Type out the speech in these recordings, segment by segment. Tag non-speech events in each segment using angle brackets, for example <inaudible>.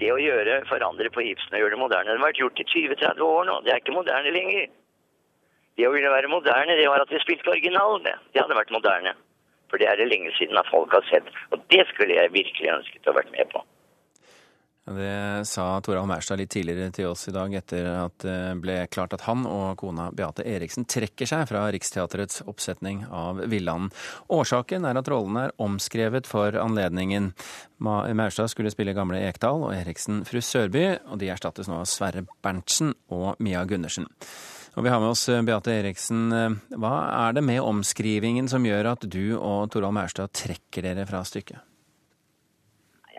Det å gjøre, forandre på Ibsen og gjøre det moderne, det har vært gjort i 20-30 år nå. Det er ikke moderne lenger. Det å ville være moderne, det var at vi spilte originalen. Det. det hadde vært moderne. For det er det lenge siden at folk har sett. Og det skulle jeg virkelig ønsket å ha vært med på. Det sa Toralv Maurstad litt tidligere til oss i dag, etter at det ble klart at han og kona Beate Eriksen trekker seg fra Riksteaterets oppsetning av Villanden. Årsaken er at rollen er omskrevet for anledningen. Maurstad skulle spille gamle Ekdal og Eriksen fru Sørby, og de erstattes nå av Sverre Berntsen og Mia Gundersen. Og vi har med oss Beate Eriksen. Hva er det med omskrivingen som gjør at du og Toralv Maurstad trekker dere fra stykket?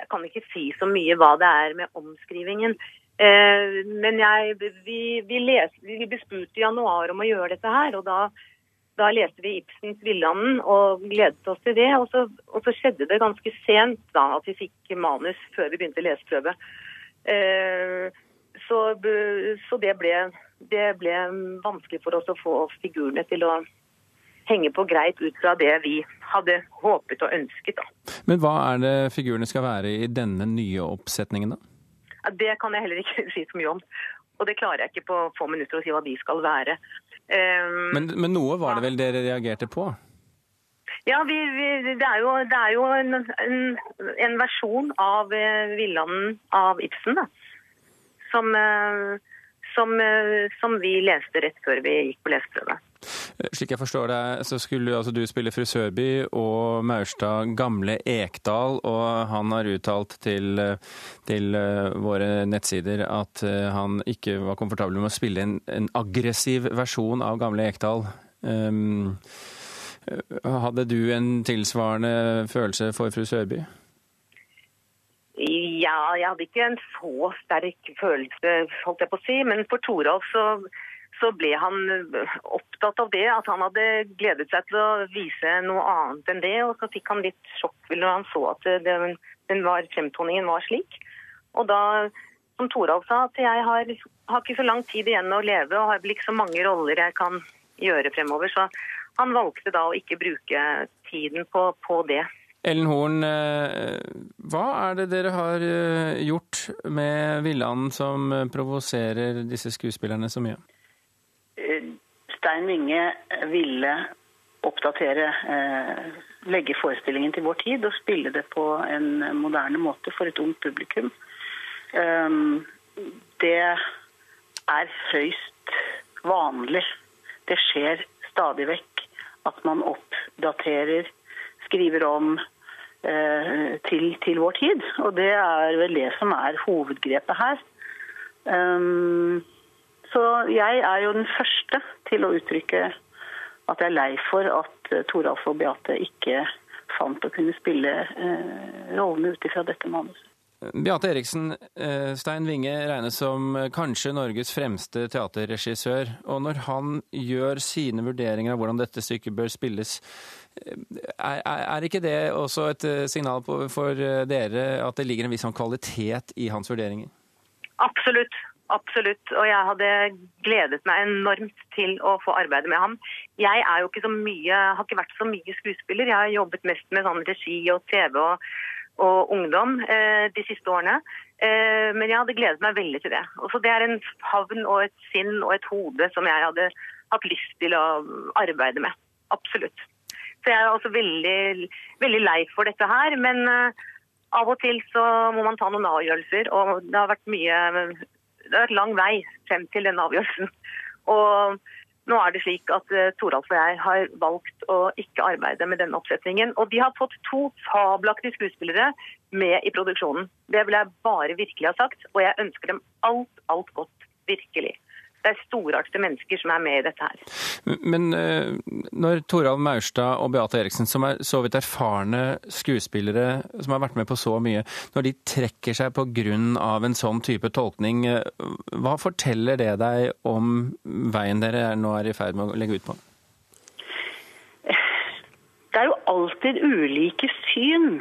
Jeg kan ikke si så mye hva det er med omskrivingen. Eh, men jeg, vi, vi, les, vi ble spurt i januar om å gjøre dette her, og da, da leste vi Ibsens 'Villanden' og gledet oss til det. Og så, og så, skjedde det ganske sent da at vi fikk manus før vi begynte leseprøve. Eh, så, så det, ble, det ble vanskelig for oss å få figurene til å henge på greit ut fra det vi hadde håpet og ønsket. Da. Men hva er det figurene skal være i denne nye oppsetningen, da? Det kan jeg heller ikke <laughs> si så mye om. Og det klarer jeg ikke på få minutter å si hva de skal være. Um, men, men, noe var det vel dere reagerte på? Ja, vi, vi, det er jo, det er jo en, en, en, versjon av uh, Villanden av Ibsen, da. Som, uh, som, uh, som vi leste rett før vi gikk på leseprøve. Slik jeg forstår deg, så skulle altså du spille fru Sørby og Maurstad gamle Ekdal, og han har uttalt til, til eh, våre nettsider at eh, han ikke var komfortabel med å spille en, en aggressiv versjon av gamle Ekdal. Um, hadde du en tilsvarende følelse for fru Sørby? Ja, jeg hadde ikke en så sterk følelse, holdt jeg på å si. Men for Toralf så så ble han eh, opptatt av det, at han hadde gledet seg til å vise noe annet enn det. Og så fikk han litt sjokk når han så at den, den var, fremtoningen var slik. Og da, som Toralf sa, at jeg har, har, ikke så lang tid igjen å leve og har vel ikke så mange roller jeg kan gjøre fremover. Så han valgte da å ikke bruke tiden på, på det. Ellen Horn, eh, hva er det dere har eh, gjort med Villand som provoserer disse skuespillerne så mye? Stein Winge ville oppdatere, eh, legge forestillingen til vår tid og spille det på en moderne måte for et ungt publikum. Um, det er høyst vanlig. Det skjer stadig vekk at man oppdaterer, skriver om eh, til, til, vår tid. Og det er vel det som er hovedgrepet her. Um, så jeg er jo den første til å uttrykke at jeg er lei for at eh, Toralf og Beate ikke fant å kunne spille eh, rollene ut ifra dette manuset. Beate Eriksen, eh, Stein Winge regnes som kanskje Norges fremste teaterregissør. Og når han gjør sine vurderinger av hvordan dette stykket bør spilles, er, er ikke det også et signal for dere at det ligger en viss sånn kvalitet i hans vurderinger? Absolutt. Absolutt. Og jeg hadde gledet meg enormt til å få arbeide med ham. Jeg er jo ikke så mye, har ikke vært så mye skuespiller. Jeg har jobbet mest med sånn regi og TV og, og ungdom eh, de siste årene. Eh, men jeg hadde gledet meg veldig til det. Også det er en havn og et sinn og et hode som jeg hadde hatt lyst til å arbeide med. Absolutt. Så jeg er også veldig, veldig lei for dette her. Men eh, av og til så må man ta noen avgjørelser, og det har vært mye det har vært lang vei frem til denne avgjørelsen. <laughs> Og nå er det slik at uh, Toralf og jeg har valgt å ikke arbeide med denne oppsetningen. Og de har fått to fabelaktige skuespillere med i produksjonen. Det vil jeg bare virkelig ha sagt. Og jeg ønsker dem alt, alt godt. Virkelig det er storartede mennesker som er med i dette her. Men eh, når Toralv Maurstad og Beate Eriksen, som er så vidt erfarne skuespillere, som har vært med på så mye, når de trekker seg på grunn av en sånn type tolkning, eh, hva forteller det deg om veien dere nå er i ferd med å legge ut på? Det er jo alltid ulike syn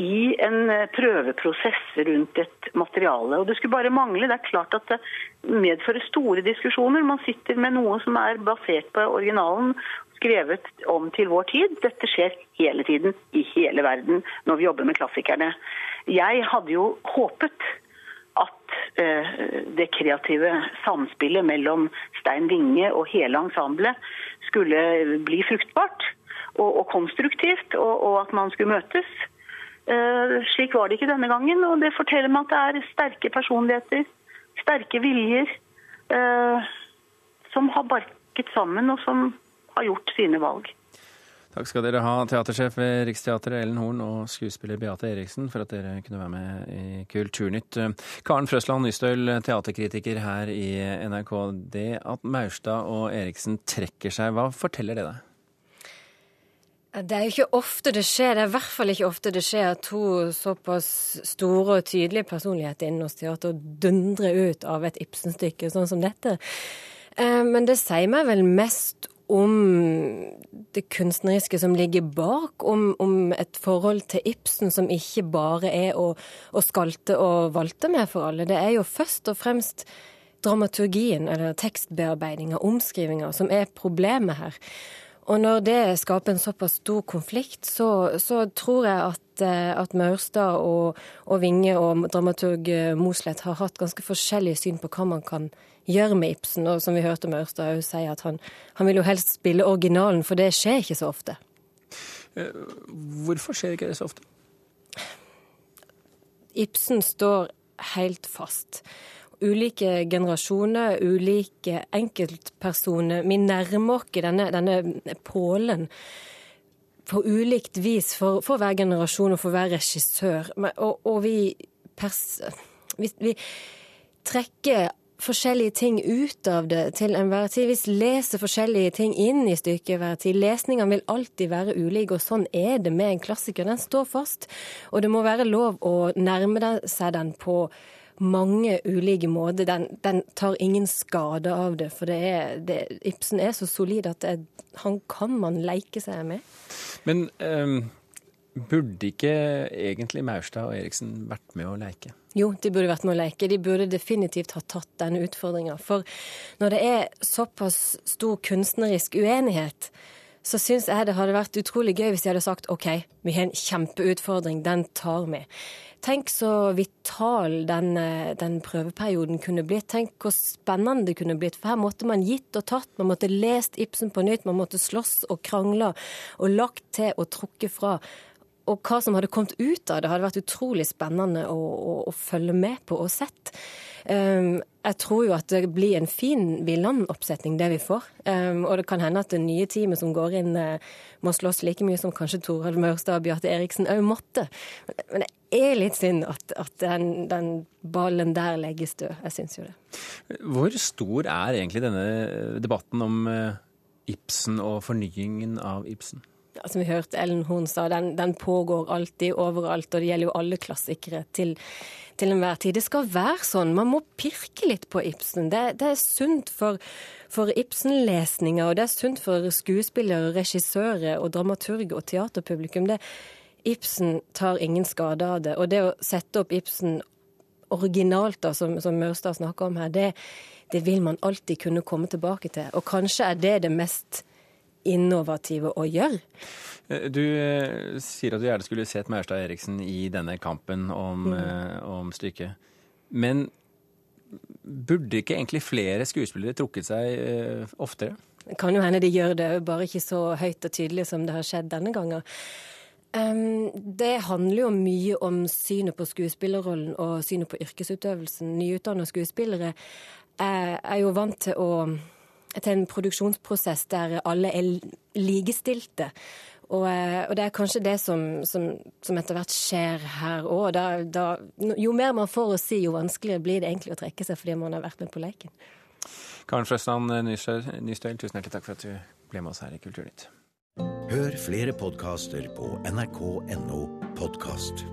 i en eh, prøveprosess rundt et materiale. Og Det skulle bare mangle. Det er klart at det medfører store diskusjoner. Man sitter med noe som er basert på originalen, skrevet om til vår tid. Dette skjer hele tiden i hele verden når vi jobber med klassikerne. Jeg hadde jo håpet at det kreative samspillet mellom Stein Winge og hele ensemblet skulle bli fruktbart og, konstruktivt, og, at man skulle møtes. Slik var det ikke denne gangen, og det forteller meg at det er sterke personligheter, sterke viljer, som har barket sammen, og som har gjort sine valg. Takk skal dere ha, teatersjef ved Riksteatret Ellen Horn og skuespiller Beate Eriksen, for at dere kunne være med i Kulturnytt. Karen Frøsland Nystøl, teaterkritiker her i NRK. Det at Maurstad og Eriksen trekker seg, hva forteller det deg? Det er jo ikke ofte det skjer, det er i hvert fall ikke ofte det skjer at to såpass store og tydelige personligheter innen norsk teater dundrer ut av et Ibsen-stykke sånn som dette. Eh, men det sier meg vel mest om det kunstneriske som ligger bak, om, om, et forhold til Ibsen som ikke bare er å, å skalte og valte med for alle. Det er jo først og fremst dramaturgien, eller tekstbearbeidinga, omskrivinga, som er problemet her. Og når det skaper en såpass stor konflikt, så, så tror jeg at, eh, at Maurstad og, og Vinge og dramaturg Mosleth har hatt ganske forskjellige syn på hva man kan gjøre med Ibsen, og som vi hørte Maurstad òg si, at han, han, vil jo helst spille originalen, for det skjer ikke så ofte. Eh, hvorfor skjer ikke det så ofte? Ibsen står helt fast. Ulike generasjoner, ulike enkeltpersoner. Vi nærmer oss denne, denne pålen på ulikt vis for, for, hver generasjon og for hver regissør. Og, og vi, pers, vi, vi trekker forskjellige ting ut av det til enhver tid. Vi leser forskjellige ting inn i stykket hver tid. Lesningene vil alltid være ulike, og sånn er det med en klassiker. Den står fast, og det må være lov å nærme seg den på mange ulike måter. Den, den tar ingen skade av det, for det er, det, Ibsen er så solid at det, han kan man leke seg med. Men um Burde ikke egentlig Maurstad og Eriksen vært med å leke? Jo, de burde vært med å leke. De burde definitivt ha tatt denne utfordringa. For når det er såpass stor kunstnerisk uenighet, så syns jeg det hadde vært utrolig gøy hvis de hadde sagt OK, vi har en kjempeutfordring, den tar vi. Tenk så vital den, den, prøveperioden kunne blitt. Tenk hvor spennende det kunne blitt. For her måtte man gitt og tatt. Man måtte lest Ibsen på nytt. Man måtte slåss og krangle og lagt til og trukket fra og hva som hadde kommet ut av det, hadde vært utrolig spennende å, å, å følge med på og sett. Um, jeg tror jo at det blir en fin Villand-oppsetning, det vi får. Um, og det kan hende at det nye teamet som går inn, uh, må slåss like mye som kanskje Torald Maurstad og Bjarte Eriksen òg måtte. Men det er litt synd at, at den, den, ballen der legges død. Jeg syns jo det. Hvor stor er egentlig denne debatten om uh, Ibsen og fornyingen av Ibsen? Som vi hørte Ellen Horn sa, den, den, pågår alltid, overalt, og det gjelder jo alle klassikere til, til enhver tid. Det skal være sånn. Man må pirke litt på Ibsen. Det, det er sunt for, for Ibsen-lesninger, og det er sunt for skuespillere, regissører og dramaturger og teaterpublikum. Det, Ibsen tar ingen skade av det. Og det å sette opp Ibsen originalt, da, som, som Mørstad snakker om her, det, det vil man alltid kunne komme tilbake til. Og kanskje er det det mest innovative å gjøre. Eh, du eh, sier at du gjerne skulle sett Maurstad Eriksen i denne kampen om, mm. Eh, om stykket. Men burde ikke egentlig flere skuespillere trukket seg oftere? Det kan jo hende de gjør det, bare ikke så høyt og tydelig som det har skjedd denne gangen. Um, det handler jo mye om synet på skuespillerrollen og synet på yrkesutøvelsen. Nyutdannede skuespillere er, er jo vant til å til en produksjonsprosess der alle er likestilte. Og, eh, og, det er kanskje det som, som, som etter hvert skjer her òg. Jo mer man får å si, jo vanskeligere blir det egentlig å trekke seg fordi man har vært med på leken. Karen Frøsland Nystøl, tusen hjertelig takk for at du ble med oss her i Kulturnytt. Hør flere podkaster på nrk.no podkast.